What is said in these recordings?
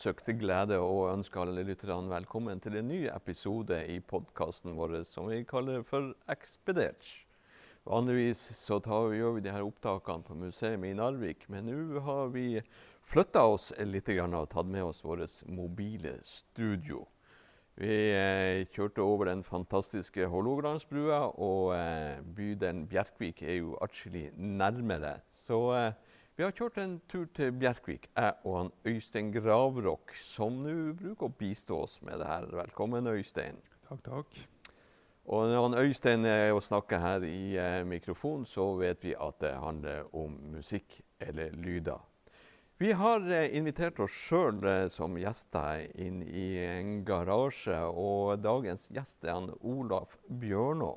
utsøkt glede å ønske alle lytterne velkommen til en ny episode i podkasten vår som vi kaller for Ekspedert. Vanligvis så gjør vi de her opptakene på museet i Narvik, men nå har vi flytta oss litt grann og tatt med oss vårt mobile studio. Vi eh, kjørte over den fantastiske Hålogalandsbrua, og eh, bydelen Bjerkvik er jo atskillig nærmere. Så eh, vi har kjørt en tur til Bjerkvik, jeg og han Øystein Gravrok, som nå bruker å bistå oss med det her. Velkommen, Øystein. Takk, takk. Og når han Øystein er og snakker her i eh, mikrofonen, så vet vi at det handler om musikk eller lyder. Vi har eh, invitert oss sjøl eh, som gjester inn i en garasje, og dagens gjest er han Olaf Bjørnå.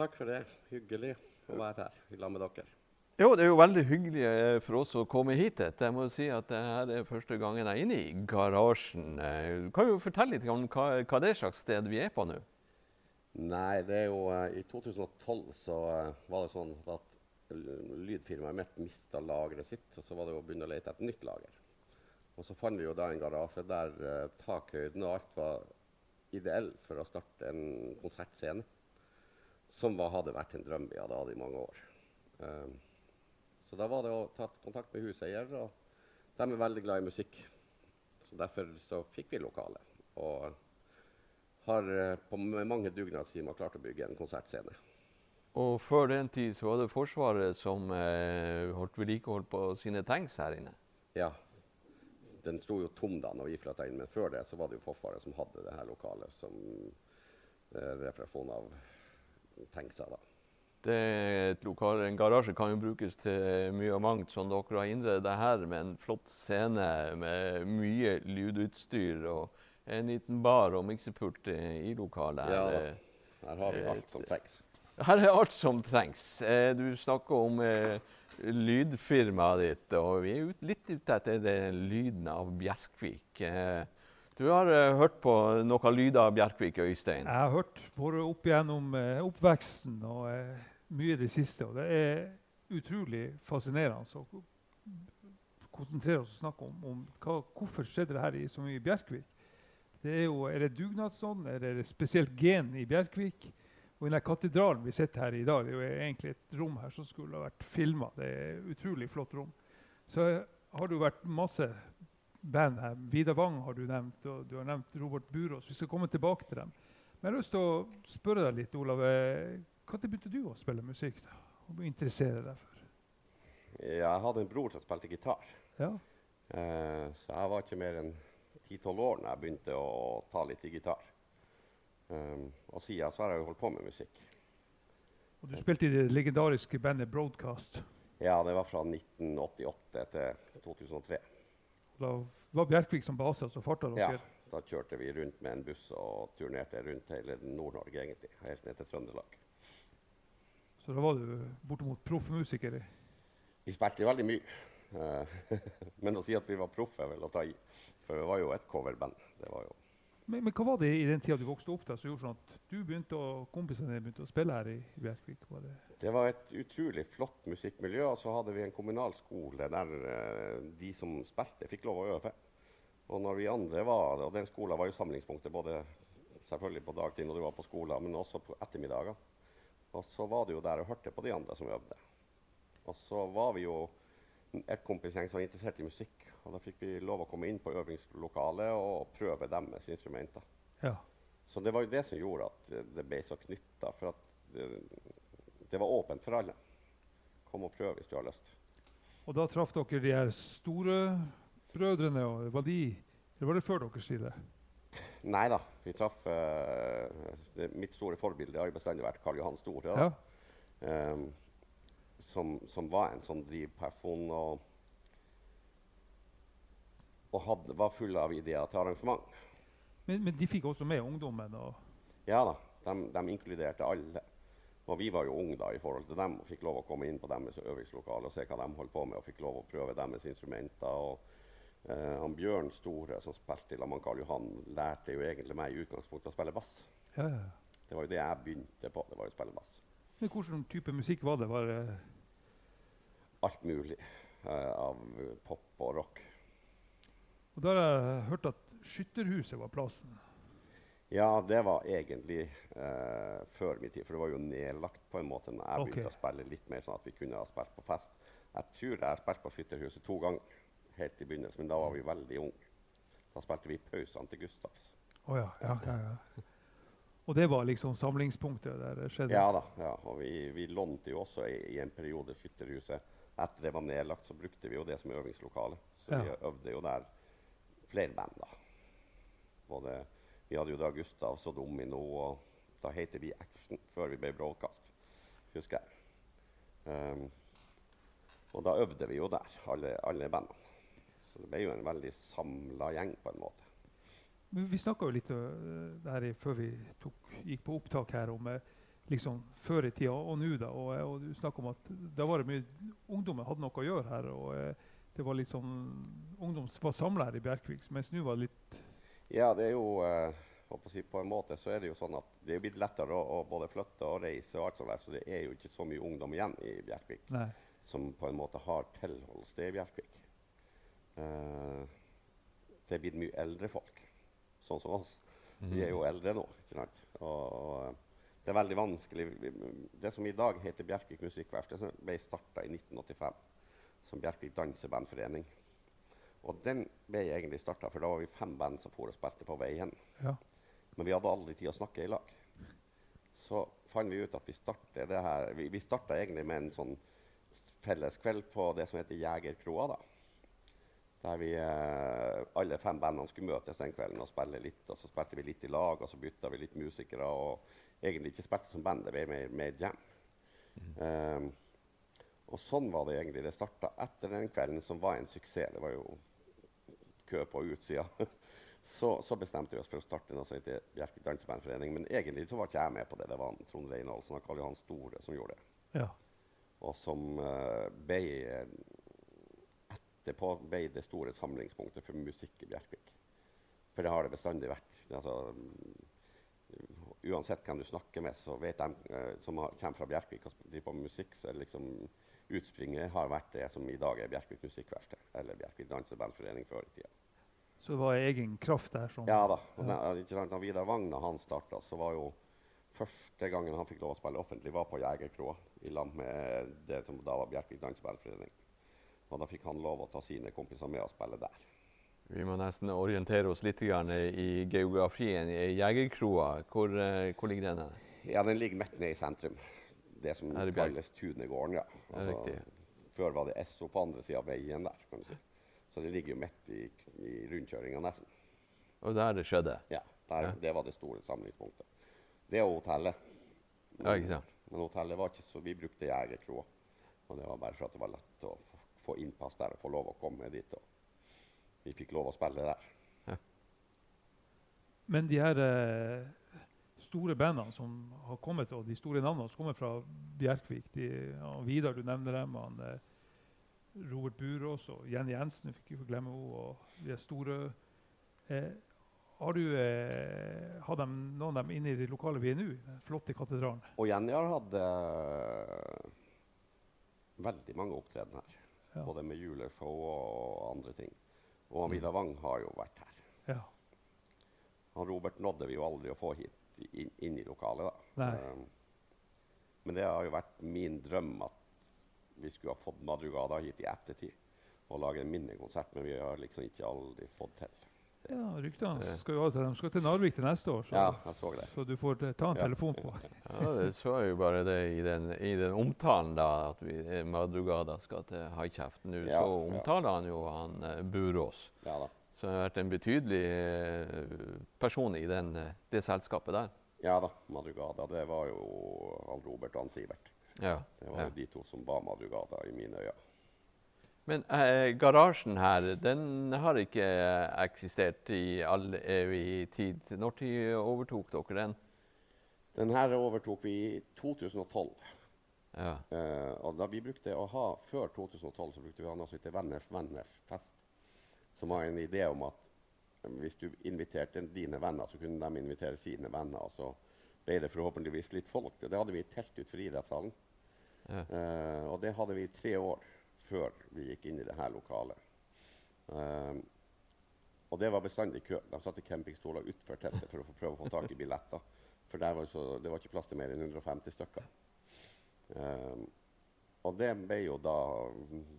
Takk for det. Hyggelig å være her lag med dere. Jo, det er jo veldig hyggelig eh, for oss å komme hit. Jeg må si at det her er første gangen jeg er inne i garasjen. Du kan jo fortelle litt om hva, hva det er slags sted vi er på nå? Nei, det er jo I 2012 så var det sånn at lydfirmaet mitt mista lageret sitt. Og så var det å begynne å lete etter nytt lager. Og så fant vi jo da en garasje der uh, takhøyden og alt var ideell for å starte en konsertscene. Som var, hadde vært en drøm vi hadde hatt i mange år. Um, så da var det å ta kontakt med huseier, og de er veldig glad i musikk. Så derfor så fikk vi lokale. Og har uh, på mange dugnadstimer klart å bygge en konsertscene. Og før den tid så var det Forsvaret som eh, holdt vedlikehold på sine tanks her inne. Ja, den sto jo tom da når vi flytta inn, men før det så var det jo Forsvaret som hadde det her lokalet som eh, reparasjon av tanksa. da. Det er et lokal, en garasje kan jo brukes til mye og mangt, som dere har innredet det her med en flott scene med mye lydutstyr og en liten bar og miksepult i, lokalet. Ja. Her har vi alt som trengs. Her er alt som trengs. Eh, du snakker om eh, lydfirmaet ditt, og vi er litt ute etter den lyden av Bjerkvik. Eh, du har hørt på noen lyder av Bjerkvik, Øystein? Jeg har hørt både opp gjennom oppveksten og mye i det siste. Og det er utrolig fascinerende å konsentrere oss og snakke om, om hva, hvorfor skjedde det her i så mye i Bjerkvik. Det er, jo, er det dugnadsånd, er det spesielt gen i Bjerkvik? Og den der katedralen vi sitter her i dag, det er jo egentlig et rom her som skulle ha vært filma. Det er et utrolig flott rom. Så har det jo vært masse band her. Vidar Wang har du nevnt, og du har nevnt Robert Burås. Vi skal komme tilbake til dem. Men jeg har lyst til å spørre deg litt, Olav. Når begynte du å spille musikk? da? Og interessere deg for? Jeg hadde en bror som spilte gitar, Ja. Uh, så jeg var ikke mer enn 10-12 år da jeg begynte å ta litt i gitar. Um, og siden så har jeg jo holdt på med musikk. Og du spilte i det legendariske bandet Broadcast. Ja, det var fra 1988 til 2003. Da var Bjerkvik som base, så farta dere? Ja, da kjørte vi rundt med en buss og turnerte rundt hele Nord-Norge, egentlig. Helt ned til Trøndelag. Så da var du bortimot proffmusiker. Vi spilte veldig mye. Eh, Men å si at vi var proffe, er vel å ta i. For vi var jo et coverband. Det var jo Men, men hva var det i den tida du vokste opp da, som gjorde sånn at du begynte å, kompisene dine begynte å spille her i, i Bjerkvik? Var det Det var et utrolig flott musikkmiljø, og så hadde vi en kommunal skole der eh, de som spilte, fikk lov å øve. Og når vi andre var Og den skolen var jo samlingspunktet både selvfølgelig på dagtid når du var på skolen, men også på ettermiddager. Og så var du jo der og hørte på de andre som øvde. Og så var vi jo et kompisgjeng som var interessert i musikk. Og da fikk vi lov å komme inn på øvingslokalet og prøve deres instrumenter. Ja. Så det var jo det som gjorde at det ble så knytta. For at det, det var åpent for alle. Kom og prøv hvis du har lyst. Og da traff dere de her store brødrene, og var de Eller var det før deres tid? det? Nei da, vi traff uh, Mitt store forbilde har jo bestandig vært Karl Johan Store. Ja. Ehm, som, som var en sånn drivperson og, og hadde, var full av ideer til arrangement. Men, men de fikk også med ungdommen? Ja da, de, de inkluderte alle. Og vi var jo unge da i forhold til dem og fikk lov å komme inn på deres øvingslokale og se hva de holdt på med, og fikk lov å prøve deres instrumenter. Og Eh, han Bjørn Store, som spilte i La Karl Johan, lærte jo egentlig meg i utgangspunktet å spille bass. Ja, ja. Det var jo det jeg begynte på. det var å spille bass. Men Hvilken type musikk var det? Var det Alt mulig eh, av pop og rock. og da har jeg hørt at Skytterhuset var plassen. Ja, det var egentlig eh, før min tid, for det var jo nedlagt på en måte når jeg begynte å spille litt mer sånn at vi kunne ha spilt på fest. Jeg tror jeg har spilt på Skytterhuset to ganger helt i begynnelsen, men da var vi veldig unge. Da spilte vi pausene til Gustavs. Oh, ja, ja, ja, ja. Og det var liksom samlingspunktet der det skjedde? Ja da, ja, og vi, vi lånte jo også i, i en periode Skytterhuset. Etter det var nedlagt, så brukte vi jo det som øvingslokale. Så vi øvde jo der flere band, da. Både, vi hadde jo da Gustav og Domino, og da heter vi Action før vi ble Broadcast, husker jeg. Um, og da øvde vi jo der, alle, alle bandene. Så det ble jo en veldig samla gjeng, på en måte. Vi snakka jo litt øh, der i, før vi tok, gikk på opptak her om eh, liksom før i tida og nå. da, og, eh, og Du snakka om at da var det mye ungdommen hadde noe å gjøre her. og det var litt sånn, Ungdom var samla her i Bjerkvik, mens nå var det litt Ja, det er jo eh, si, På en måte så er det jo sånn at det er blitt lettere å, å både flytte og reise, og alt sånt der, så det er jo ikke så mye ungdom igjen i Bjerkvik Nei. som på en måte har tilholdssted i Bjerkvik. Eh, det er blitt mye eldre folk, sånn som oss. Vi er jo eldre nå. ikke sant? Og, det er veldig vanskelig. Det som i dag heter Bjerkvik Musikkverft, ble starta i 1985 som Bjerkvik Dansebandforening. Og den ble egentlig starta, for da var vi fem band som for og spilte på veien. Ja. Men vi hadde aldri tid å snakke i lag. Så fant vi ut at vi startet det her Vi, vi starta egentlig med en sånn felles kveld på det som heter Jegerkroa. da. Der vi eh, alle fem bandene skulle møtes den kvelden og spille litt. Og så spilte vi litt i lag, og så bytta vi litt musikere. Og egentlig ikke spilte som band, det ble mer, mer jam. Um, og sånn var det egentlig det starta. Etter den kvelden, som var en suksess, det var jo kø på utsida, så, så bestemte vi oss for å starte noe som heter Bjerke Dansebandforening. Men egentlig så var ikke jeg med på det. Det var Trond Reinholdsen og Karl Johan Store som gjorde det. ja. Og som uh, ble Etterpå ble det store samlingspunktet for musikk i Bjerkvik. For det har det bestandig vært. Altså, mm, uansett hvem du snakker med, så vet de eh, som har, kommer fra Bjerkvik og driver på med musikk, så liksom utspringet har vært det som i dag er Bjerkvik Musikkverksted. Eller Bjerkvik Dansebandforening før i tida. Så det var egen kraft der. Som, Ja da. Ja. den, ikke sant, når Vidar Wagner han starta, så var jo første gangen han fikk lov å spille offentlig, var på Jegerkroa i lag med det som da var Bjerkvik Dansebandforening. Og da fikk han lov å ta sine kompiser med og spille der. Vi må nesten orientere oss litt i geografien. i Jegerkroa, hvor, eh, hvor ligger den? Ja, den ligger midt nede i sentrum. Det som kalles Tunegården, ja. Altså, Ja, før var det Esso på andre sida av veien der, kan du si. Så det ligger jo midt i, i rundkjøringa nesten. Og der det skjedde. Ja, der, Ja. Det var det store samlingspunktet. Det og hotellet. Ja, ikke sant? Men hotellet var ikke så Vi brukte Jegerkroa. Og det var bare for at det var lett å få, innpass der og få lov å komme dit. Og vi fikk lov å spille der. Men de her eh, store bandene som har kommet, og de store navnene som kommer fra Bjerkvik de, ja, Vidar, du nevner dem. Han, eh, Robert Burås og Jenny Jensen, fikk ikke glemme henne. Og de er store. Eh, har du eh, hatt noen av dem inne i det lokale vi er nå? Den flotte katedralen. Og Jenny har hatt eh, veldig mange opptredener her. Ja. Både med juleshow og andre ting. Og Vidar Wang har jo vært her. Ja. Han Robert nådde vi jo aldri å få hit inn, inn i lokalet. da. Um, men det har jo vært min drøm at vi skulle ha fått Madrugada hit i ettertid og lage en minnekonsert, men vi har liksom ikke aldri fått til. Ja, ryktene skal jo til De skal til Narvik til neste år, så, Ja, jeg så det. så du får ta en Ja. telefon på. Ja, det så jeg jo bare det i den, i den omtalen, da, at vi, eh, Madrugada skal til Haikjeft. Nå Ja, så ja. omtaler han jo han uh, Burås. Ja da. Så han har vært en betydelig uh, person i den, uh, det selskapet der. Ja da, Madrugada. Det var jo han Robert og han Sivert. Ja. Det var ja. jo de to som var Madrugada i mine øyne. Men eh, garasjen her, den har ikke eh, eksistert i all evig tid. Når tid overtok dere den? Den her overtok vi i 2012. Ja. Eh, og da vi brukte å ha, Før 2012 så brukte vi å ha noe som heter Vennef Vennef fest. som var en idé om at eh, hvis du inviterte dine venner, så kunne de invitere sine venner. og så ble det forhåpentligvis litt folk. Det hadde vi i telt for idrettshallen. Ja. Eh, og det hadde vi i tre år før vi gikk inn i det her lokalet. Um, og det var bestandig kø. De satte campingstoler utenfor teltet for å få prøve å få tak i billetter. For der var så, det var ikke plass til mer enn 150 stykker. Um, og det ble jo da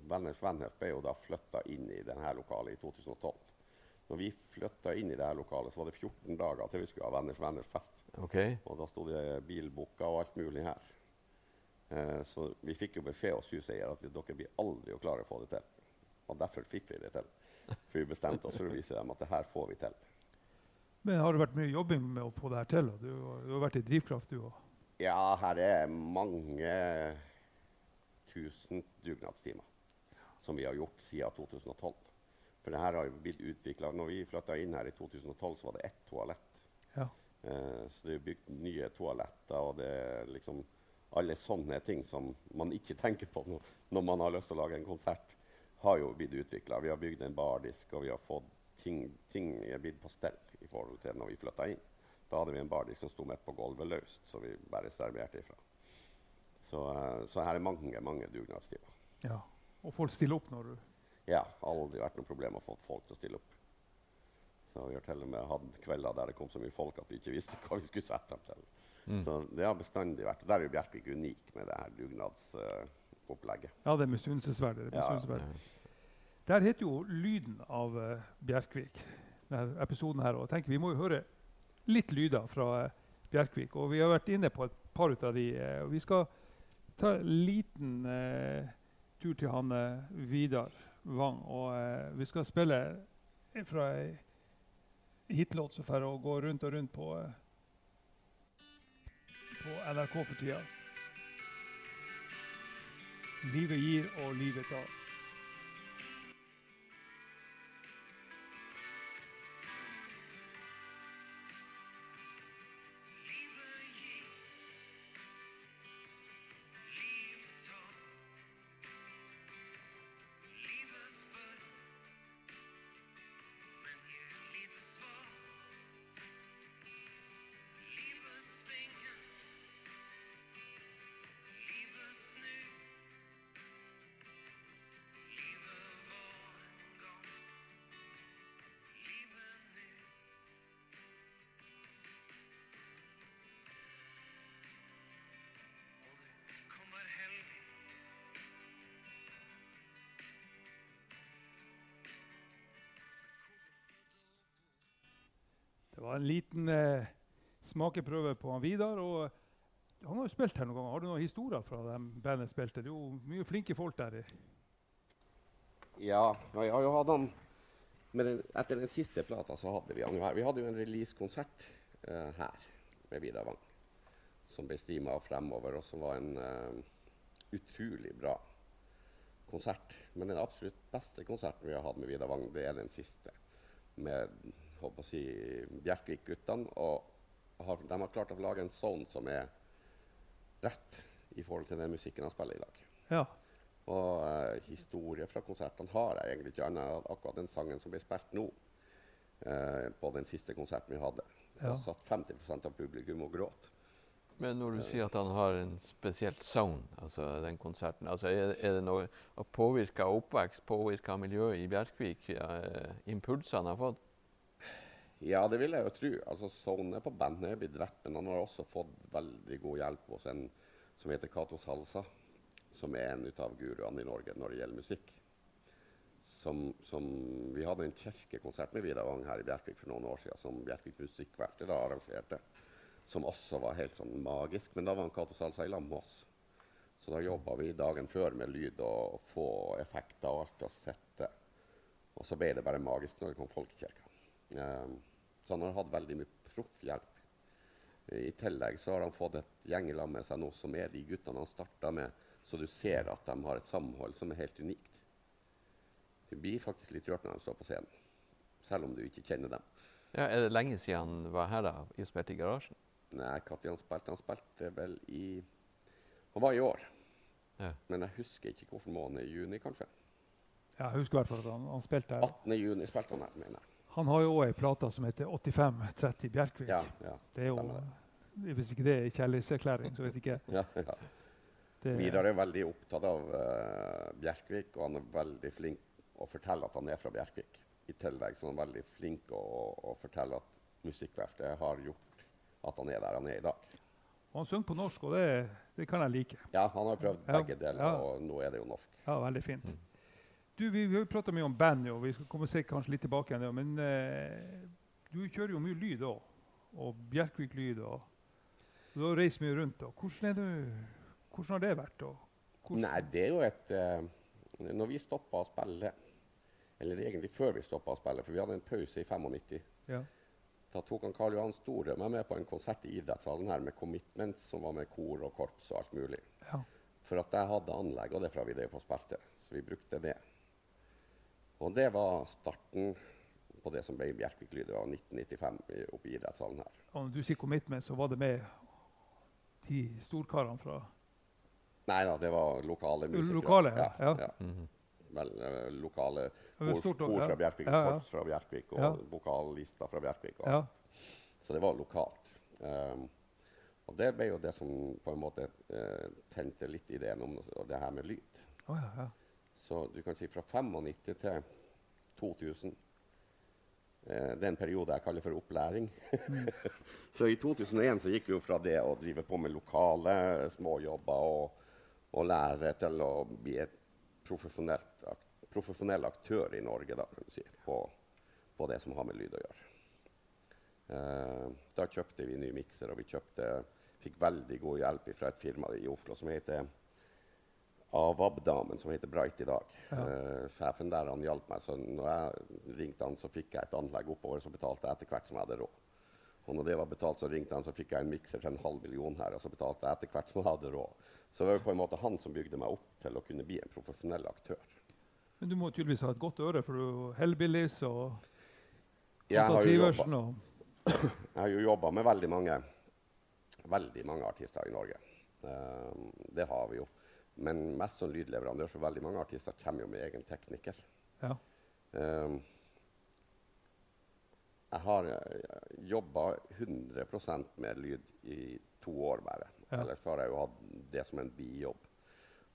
Venners Vennhet ble jo da flytta inn i dette lokalet i 2012. Når vi flytta inn i dette lokalet, så var det 14 dager til vi skulle ha Venners Venners fest. OK. Og da sto det bilbooka og alt mulig her. Eh, så vi fikk jo beskjed hos huseier at vi, dere blir aldri å klare å få det til. Og derfor fikk vi det til. For vi bestemte oss for å vise dem at det her får vi til. Men har det vært mye jobbing med å få det her til? Du, du har vært i drivkraft, du òg. Ja, her er mange tusen dugnadstimer som vi har gjort siden 2012. For det her har jo blitt utvikla Når vi flytta inn her i 2012, så var det ett toalett. Ja. Eh, så det er bygd nye toaletter, og det er liksom alle sånne ting som man ikke tenker på når, når man har lyst til å lage en konsert, har jo blitt utvikla. Vi har bygd en bardisk, og vi har fått ting, ting er blitt på stell i forhold til når vi flytta inn. Da hadde vi en bardisk som sto midt på gulvet løst, så vi bare serverte ifra. Så, eh, så her er mange, mange dugnadstimer. ja. Og folk stiller opp når du Ja, aldri vært noe problem å få folk til å stille opp. Så vi har til og med hatt kvelder der det kom så mye folk at vi ikke visste hva vi skulle sette dem til. Mm. Så det har bestandig vært Der er jo Bjerkvik unik med det her dugnadsopplegget. Ja, det er misunnelsesverdig. det Ja, Der. Heter jo 'Lyden av uh, Bjerkvik', denne episoden her. Og tenk, Vi må jo høre litt lyder fra uh, Bjerkvik. Og vi har vært inne på et par ut av de. eh, og vi skal ta en liten tur til han Vidar Wang. Og vi skal spille fra ei hitlåt som får gå rundt og rundt på, på NRK for tida. Livet gir, og livet tar. En liten eh, smakeprøve på han Vidar. og eh, Han har jo spilt her noen ganger. Har du noen historier fra dem bandet spilte? Det er jo mye flinke folk der. Ja, jeg har jo hatt han den, etter den siste plata så hadde vi han jo her. Vi hadde jo en releasekonsert uh, her med Vidar Wang. Som ble stima fremover, og som var en uh, utrolig bra konsert. Men den absolutt beste konserten vi har hatt med Vidar Wang, det er den siste. Med håper å si, Bjerkvik-guttene. Og har, de har klart å lage en sound som er rett i forhold til den musikken han spiller i dag. Ja. Og uh, historie fra konsertene har jeg egentlig ikke annet enn akkurat den sangen som ble spilt nå. uh, på den siste konserten vi hadde. Da Ja. satt 50% av publikum og gråt. Men når du sier at han har en spesielt sound, altså den konserten, altså er, er det noe påvirka påvirke oppvekst, påvirka miljøet i Bjerkvik, eh, impulsene han har fått? Ja, det vil jeg jo tro. Altså, Sone på bandet blitt drept, men han har også fått veldig god hjelp hos en som heter Cato Salsa, som er en av guruene i Norge når det gjelder musikk. Som, som Vi hadde en kirkekonsert med Vidar Wang her i Bjerkvik for noen år siden, som Bjerkvik Musikkverksted arrangerte. Som også var helt sånn magisk. Men da var han Cato Salsa i lag med oss. Så da jobba vi dagen før med lyd og, og få effekter og alt og sette. Og så ble det bare magisk når det kom folk i kirka. Um, så han har hatt veldig mye proffhjelp. I tillegg så har han fått et gjeng i med seg nå som er de guttene han starta med, så du ser at de har et samhold som er helt unikt. Du blir faktisk litt rørt når de står på scenen, selv om du ikke kjenner dem. Ja, er det lenge siden han var her da, og spilte i garasjen? Nei, når han spilte Han spilte vel i Han var i år, Ja. men jeg husker ikke hvilken måned. Juni, kanskje? Ja, jeg husker i hvert fall at han, han spilte her. 18. juni spilte han her, mener jeg. Han har jo òg ei plate som heter 8530 Bjerkvik. Ja, ja, Det er jo, Hvis ikke det er kjærlighetserklæring, så vet ikke jeg. ja, ja. Det, Vidar er veldig opptatt av uh, Bjerkvik, og han er veldig flink å fortelle at han er fra Bjerkvik. I tillegg så er han veldig flink å, å fortelle at Musikkverftet har gjort at han er der han er i dag. Og han synger på norsk, og det, det kan jeg like. Ja, han har prøvd begge deler, og nå er det jo norsk. Ja, veldig fint. Du, Vi, vi har prata mye om band, og vi skal komme se kanskje litt tilbake igjen. Men eh, du kjører jo mye lyd òg. Og Bjerkvik-lyd. og Du har reist mye rundt. og Hvordan, er du, hvordan har det vært? Nei, det er jo et eh, Når vi stoppa å spille, eller egentlig før vi stoppa å spille, for vi hadde en pause i 95 Ja. Da tok han Karl Johan Store meg med på en konsert i idrettshallen her med Commitments, som var med kor og korps og alt mulig. Ja. For at jeg hadde anlegg, og det fra vi drev på og spilte. Så vi brukte det. Og det var starten på det som ble Bjerkvik Lyd. Det var 1995 oppe i idrettssalen her. Og når du sier commitment, så var det med de storkarene fra Nei da, det var lokale musikere. Lokale, ja. Ja. ja. Mhm. Vel, eh, lokale kor, kor fra Bjerkvik, Ja, ja. korps fra Bjerkvik og Ja. vokallister fra Bjerkvik. Og Ja. alt. Så det var lokalt. Um, og det ble jo det som på en måte uh, tente litt ideen om det her med lyd. Oh, ja, ja. Så du kan si fra 95 til 2000 eh, Det er en periode jeg kaller for opplæring. så i 2001 så gikk vi jo fra det å drive på med lokale småjobber og, og lære til å bli en ak profesjonell aktør i Norge da, kan du si, på, på det som har med lyd å gjøre. Eh, da kjøpte vi ny mikser, og vi kjøpte, fikk veldig god hjelp fra et firma i Oslo som heter Avab-damen, som heter Bright i dag. Ja. Uh, sjefen der han hjalp meg, så når jeg ringte han, så fikk jeg et anlegg oppover, så betalte jeg etter hvert som jeg hadde råd. Og når det var betalt, så ringte han, så fikk jeg en mikser til en halv million her, og så betalte jeg etter hvert som jeg hadde råd. Så det var på en måte han som bygde meg opp til å kunne bli en profesjonell aktør. Men du må tydeligvis ha et godt øre, for du Hellbillies og Anton Sivertsen og Jeg har jo jobba med veldig mange, veldig mange artister i Norge. Ehm, det har vi jo. Men mest som lydleverandør, for veldig mange artister kommer jo med egen tekniker. Ja. Um, jeg har uh, jobba 100 med lyd i to år bare. Ja. Ellers har jeg jo hatt det som en bijobb.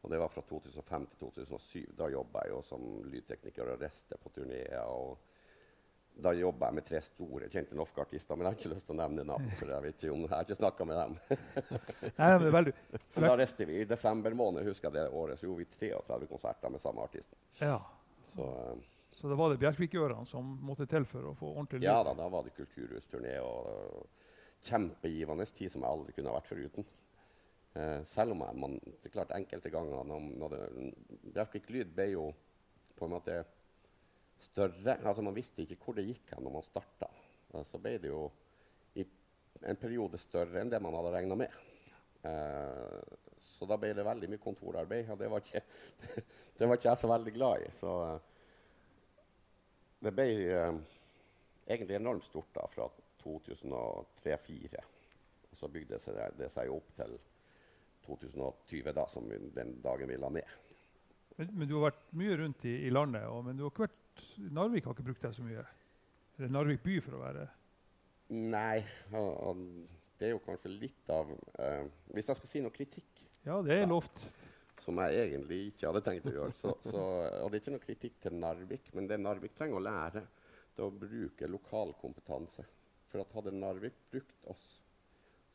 Og det var fra 2005 til 2007. Da jobba jeg jo som lydtekniker og reiste på turneer. og da jobba jeg med tre store kjente norske artister, men jeg har ikke lyst til å nevne navn. for Jeg vet ikke om, jeg har ikke snakka med dem. Nei, men vel, vel. da reiste vi. I desember måned husker jeg det året, så gjorde vi 33 konserter med samme artist. ja. Så eh, Så da var det Bjerkvik-ørene som måtte til for å få ordentlig lyd? ja da, da var det kulturhusturné og uh, kjempegivende tid som jeg aldri kunne ha vært foruten. Uh, selv om jeg, man, det er klart enkelte ganger når, når det, Bjerkvik Lyd ble jo på en måte større. Altså Man visste ikke hvor det gikk hen når man starta. Så ble det jo i en periode større enn det man hadde regna med. Eh, så da ble det veldig mye kontorarbeid, og det var ikke, det var ikke jeg så veldig glad i. Så eh, det ble eh, egentlig enormt stort da, fra 2003-2004. Og så bygde det seg, det seg opp til 2020, da, som den dagen vi la ned. Men, men du har vært mye rundt i, i landet, og, men du har ikke vært, Narvik har ikke brukt det så mye? Eller Narvik by, for å være Nei, og, det er jo kanskje litt av uh, Hvis jeg skal si noe kritikk, Ja, det er lovt. som jeg egentlig ikke hadde tenkt å gjøre så, så, Og det er ikke noe kritikk til Narvik, men det Narvik trenger å lære, det er å bruke lokal kompetanse. For hadde Narvik brukt oss,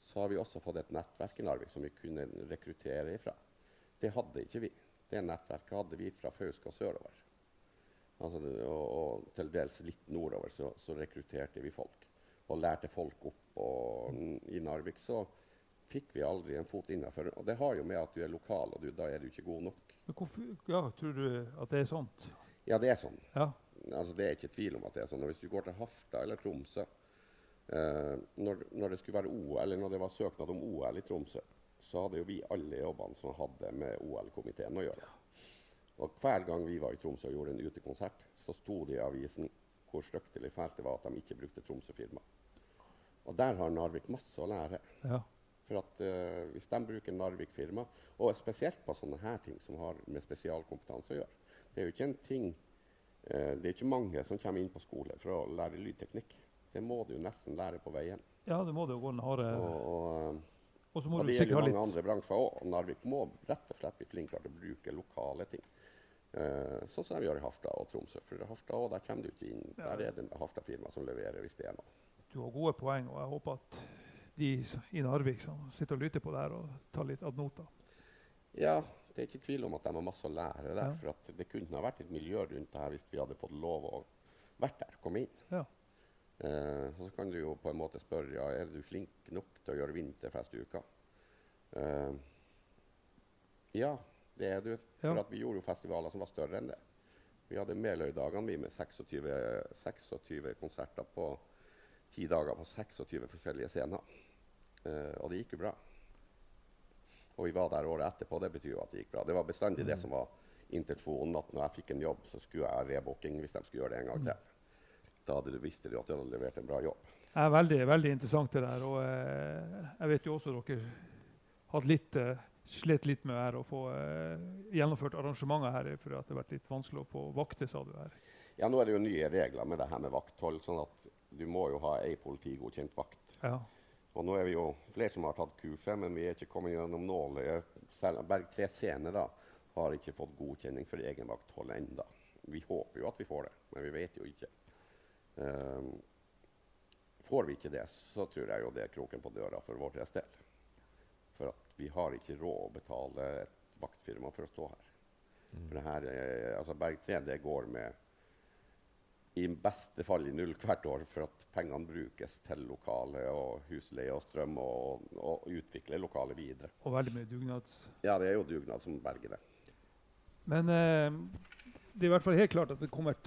så har vi også fått et nettverk i Narvik som vi kunne rekruttere ifra. Det hadde ikke vi. Det nettverket hadde vi fra Fauske og sørover. Altså, og, og til dels litt nordover så, så rekrutterte vi folk. Og lærte folk opp. Og i Narvik så fikk vi aldri en fot innafor. Og det har jo med at du er lokal, og du, da er du ikke god nok. Men hvorfor, ja, tror du at det er sånt? Ja, det er sånn. Ja. Altså, det er ikke tvil om at det er sånn. Og hvis du går til Hafta eller Tromsø eh, når, når det skulle være OL, eller når det var søknad om OL i Tromsø, så hadde jo vi alle jobbene som hadde med OL-komiteen å gjøre. Og hver gang vi var i Tromsø og gjorde en utekonsert, så sto det i avisen hvor stygt eller fælt det var at de ikke brukte Tromsø-firma. Og der har Narvik masse å lære. ja. For at uh, Hvis de bruker Narvik-firma, og spesielt på sånne her ting som har med spesialkompetanse å gjøre, Det er jo ikke en ting uh, Det er ikke mange som kommer inn på skole for å lære lydteknikk. Det må du jo nesten lære på veien. Ja, det må du jo gå den harde Og, og, Og det gjelder litt mange andre bransjer òg. Narvik må rett og slett bli flinkere til å bruke lokale ting. Eh, sånn som de gjør i Harstad og Tromsø. For i Harstad også, der kommer du ikke inn. Ja. Der er det Harstad-firma som leverer hvis det er noe. Du har gode poeng, og jeg håper at de i Narvik som sitter og lytter på det her, og tar litt ad nota. Ja, det er ikke tvil om at de har masse å lære der. Ja. For det kunne ha vært et miljø rundt det her hvis vi hadde fått lov å vært der, komme inn. Ja. Eh, og så kan du jo på en måte spørre ja, er du flink nok til å gjøre vinterfest i uka. Eh, ja, det er du. For at vi gjorde jo festivaler som var større enn det. Vi hadde Meløydagene vi med 26, 26 konserter på ti dager på 26 forskjellige scener. Uh, og det gikk jo bra. Og vi var der året etterpå. Det betyr jo at det gikk bra. Det var bestandig det som var intensjonen, at når jeg fikk en jobb, så skulle jeg ha rebooking hvis de skulle gjøre det en gang til. Da hadde du visst du at du hadde levert en bra jobb. Det er veldig, veldig interessant det der. Og eh, jeg vet jo også dere hadde litt, eh, slet litt med her å få eh, gjennomført arrangementer her, for at det har vært litt vanskelig å få vakter, sa du her. Ja, nå er det jo nye regler med det her med vakthold, sånn at du må jo ha ei politigodkjent vakt. Ja. Og nå er vi jo flere som har tatt kurset, men vi er ikke kommet gjennom nåløyet. Berg 3 Scene da, har ikke fått godkjenning for egen vakthold enda. Vi håper jo at vi får det, men vi vet jo ikke. Um, får vi ikke det, så tror jeg jo det er kroken på døra for vår del. Vi har ikke råd å betale et vaktfirma for å stå her. For det her er, altså Berg 3 det går med i beste fall i null hvert år, for at pengene brukes til lokale og husleie og strøm og, og utvikle lokalet videre. Og veldig mye dugnads... Ja, det er jo dugnad som berger det. Men eh, det er i hvert fall helt klart at det kommer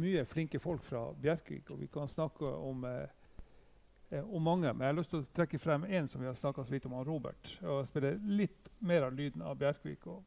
mye flinke folk fra Bjerkvik, og vi kan snakke om, eh, eh, om mange. Men jeg har lyst til å trekke frem én som vi har snakka så vidt om, han Robert. Og spille litt mer av lyden av Bjerkvik. Og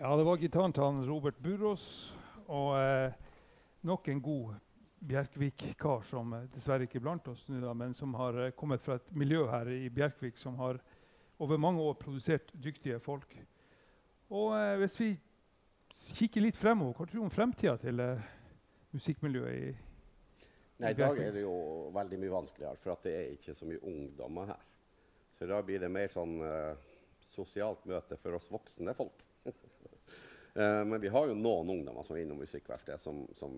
Ja, det var gitaren til han Robert Burås. Og eh, nok en god Bjerkvik-kar som eh, dessverre ikke er blant oss nå, da, men som har eh, kommet fra et miljø her i Bjerkvik som har over mange år produsert dyktige folk. Og eh, hvis vi kikker litt fremover, hva tror du om fremtida til eh, musikkmiljøet i Nei, I dag er det jo veldig mye vanskeligere, for det er ikke så mye ungdommer her. Så da blir det mer sånn uh, sosialt møte for oss voksne folk. Eh, men vi har jo noen ungdommer som er innom Musikkverkstedet, som, som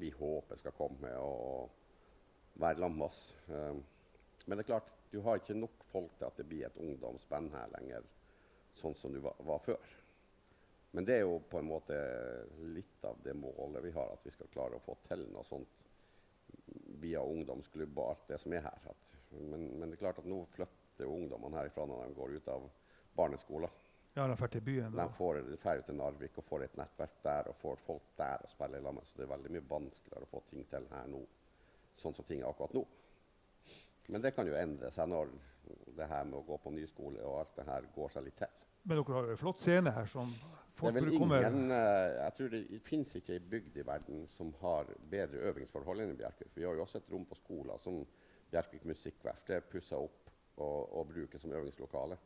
vi håper skal komme og være sammen med oss. Eh, men det er klart, du har ikke nok folk til at det blir et ungdomsband her lenger, sånn som du var, var før. Men det er jo på en måte litt av det målet vi har, at vi skal klare å få til noe sånt via ungdomsklubb og alt det som er her. At, men, men det er klart at nå flytter ungdommene herifra når de går ut av barneskolen. Ja, de drar til byen. De får drar til Narvik og får et nettverk der og får folk der å spille sammen. Så det er veldig mye vanskeligere å få ting til her nå, sånn som ting er akkurat nå. Men det kan jo endre seg når det her med å gå på ny skole og alt det her går seg litt til. Men dere har jo en flott scene her som folk burde komme ingen, eh, jeg tror det finnes ikke ei bygd i verden som har bedre øvingsforhold enn i Bjerkvik. Vi har jo også et rom på skolen som Bjerkvik Musikkverksted pusser opp og, og bruker som øvingslokale.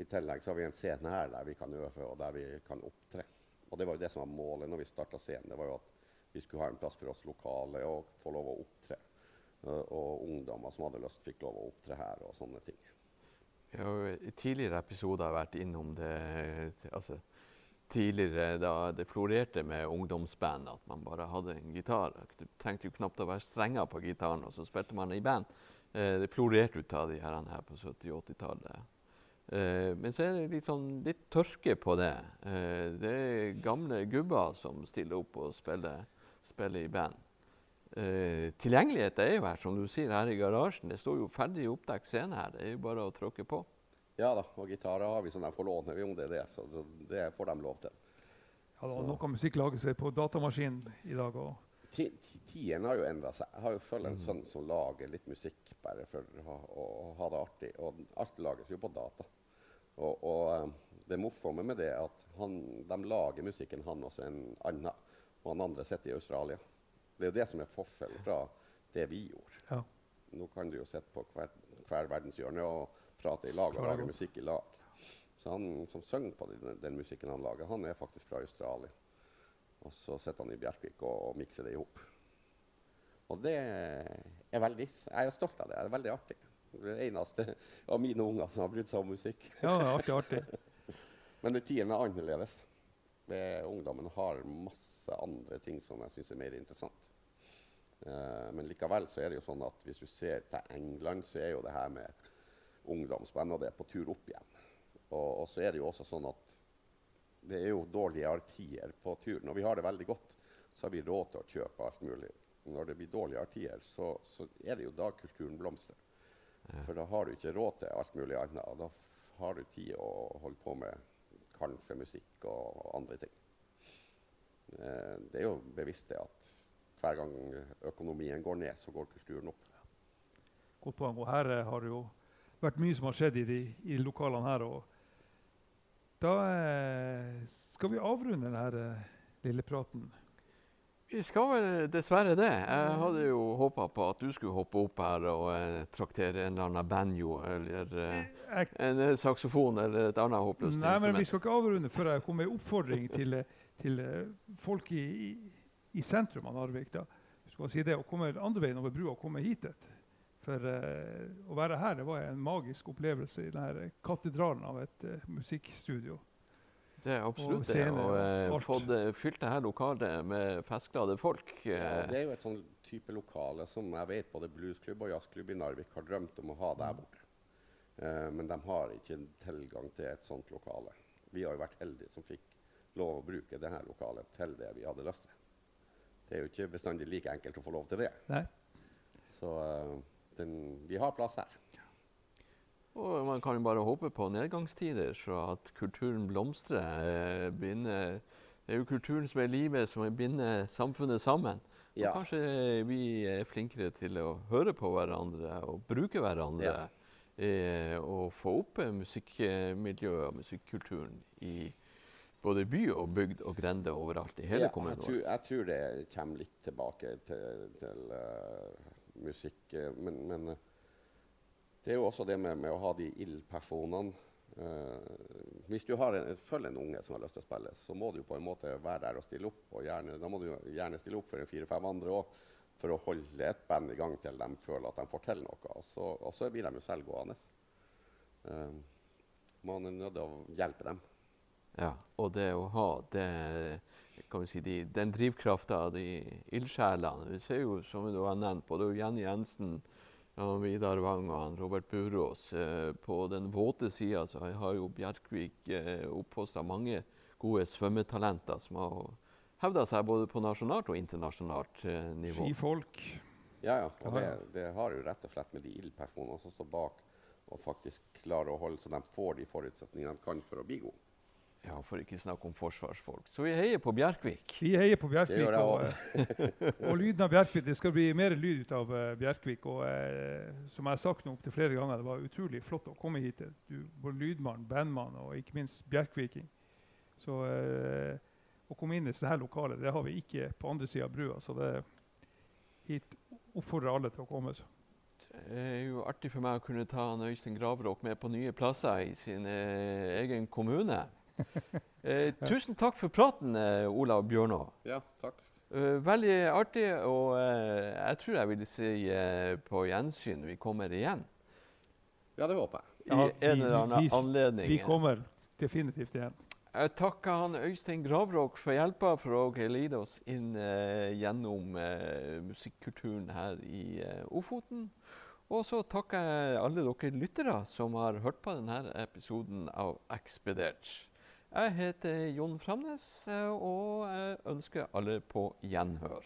I tillegg så har vi en scene her der vi kan øve og der vi kan opptre. Og det var jo det som var målet når vi starta scenen. Det var jo at vi skulle ha en plass for oss lokale og få lov å opptre. Og, og ungdommer som hadde lyst, fikk lov å opptre her og sånne ting. Ja, har i tidligere episoder vært innom det altså, tidligere da det florerte med ungdomsband, at man bare hadde en gitar. Du trengte jo knapt å være strenger på gitaren, og så spilte man i band. Eh, det florerte ut av de her, her på 70- og 80-tallet. Eh, men så er det litt, sånn, litt tørke på det. Eh, det er gamle gubber som stiller opp og spiller, spiller i band. Uh, tilgjengelighet er jo her, som du sier, her i garasjen. Det står jo ferdig oppdekt scene her. Det er jo bare å tråkke på. Ja da, og gitarer har vi som de får låne om det er det. Så, så det får de lov til. Ja, da, noe musikk lages vel på datamaskin i dag òg. Tiden har jo endra seg. Jeg har jo selv en mm. sønn som lager litt musikk bare for å, å, å ha det artig. Og alt lages jo på data. Og, og eh, det morsomme med det er at han, de lager musikken, han også en annen. Og han andre sitter i Australia. Det er jo det som er forskjellen fra det vi gjorde. Ja. Nå kan du jo sitte på hver, hver verdenshjørne og prate i lag og lage musikk i lag. Så han som synger på den, den, musikken han lager, han er faktisk fra Australia. Og så sitter han i Bjerkvik og, og mikser det i hop. Og det er veldig Jeg er stolt av det. Det er veldig artig. Det er det eneste av mine unger som har brydd seg om musikk. Ja, artig, artig. Men det tiden er annerledes. Det, ungdommen har masse andre ting som jeg syns er mer interessant. Uh, men likevel så er det jo sånn at hvis du ser til England, så er jo det her med ungdomsband og det er på tur opp igjen. Og, og, så er det jo også sånn at det er jo dårligere tider på tur. Når vi har det veldig godt, så har vi råd til å kjøpe alt mulig. Når det blir dårligere tider, så, så er det jo da kulturen blomstrer. Ja. For da har du ikke råd til alt mulig annet. Og da har du tid å holde på med kanskje musikk og, og andre ting. Eh, det er jo bevisst det at hver gang økonomien går ned, så går kulturen opp. Godt poeng. Og her eh, har det jo vært mye som har skjedd i de, i lokalene her. Og da eh, skal vi avrunde denne eh, lille praten. Vi skal vel dessverre det. Jeg hadde jo håpa på at du skulle hoppe opp her og eh, traktere en eller annen banjo eller eh, en eh, saksofon eller et annet håpløst Nei, men vi skal ikke avrunde før jeg kommer med en oppfordring til, eh, til folk i, i sentrum av Narvik. da, skal si det, Å komme andre veien over brua og komme hit. For eh, å være her det var en magisk opplevelse i denne katedralen av et musikkstudio. Det er absolutt det. Og uh, fått fylt det her lokalet med festglade folk. Ja, det er jo et sånn type lokale som jeg vet både bluesklubb og jazzklubb i Narvik har drømt om å ha der borte. men de har ikke tilgang til et sånt lokale. Vi har jo vært heldige som fikk lov å bruke dette lokalet til det vi hadde lyst til. Det er jo ikke bestandig like enkelt å få lov til det. Nei. Så uh, den, vi har plass her. Og man kan jo bare håpe på nedgangstider, så at kulturen blomstrer. Eh, binder, det er jo kulturen som er livet, som binder samfunnet sammen. Ja. Og kanskje vi er flinkere til å høre på hverandre og bruke hverandre. Ja. Eh, og få opp musikkmiljøet og musikkulturen i både by og bygd og grende overalt i hele ja, kommunen. Jeg tror, jeg tror, det kommer litt tilbake til, til uh, musikk. Eh, men, men, eh, det er jo også det med, med å ha de ildpersonene. Uh, hvis du har en, følger en unge som har lyst til å spille, så må du på en måte være der og stille opp. Og gjerne, da må du gjerne stille opp for en fire-fem andre òg, for å holde et band i gang til de føler at de får til noe. Og så, og så blir de jo selv gående. Uh, man er nødt til å hjelpe dem. Ja, og det å ha det, si, de, den drivkrafta, de ildsjelene Vi ser jo, som du har nevnt, både Jenny Jensen, og Vidar Wang og Robert Burås. Eh, på den våte sida har jo Bjerkvik eh, oppfostra mange gode svømmetalenter som har hevda seg både på nasjonalt og internasjonalt eh, nivå. Skifolk. Ja, ja. Og det, det, har jo rett og slett med de ildpersonene som står bak, og faktisk klarer å holde så de får de forutsetningene de kan for å bli gode. Ja, For ikke snakke om forsvarsfolk. Så vi heier på Bjerkvik. Vi heier på Bjerkvik. Og, og, lyden av Bjerkvik, Det skal bli mer lyd ut av uh, Bjerkvik. og eh, Som jeg har sagt nå opptil flere ganger, det var utrolig flott å komme hit. Du, både lydmann, bandmann og ikke minst bjerkviking. Så eh, å komme inn i dette lokalet, det har vi ikke på andre sida av brua. Så det hit oppfordrer alle til å komme. Så. Det er jo artig for meg å kunne ta Øystein Gravråk med på nye plasser i sin egen kommune. Eh, tusen takk for praten, eh, Olav Bjørnå. Ja, takk. Uh, veldig artig, og uh, jeg tror jeg vil si uh, på gjensyn. Vi kommer igjen. Ja, det håper jeg. I Ja, en eller annen vi- anledning. Vi kommer definitivt igjen. Jeg takker han Øystein Gravråk for hjelpa for å lede oss inn eh, gjennom eh, musikkulturen her i eh, Ofoten. Og så takker jeg alle dere lyttere som har hørt på denne episoden av Ekspedert. Jeg heter Jon Framnes, eh, og jeg ønsker alle på gjenhør.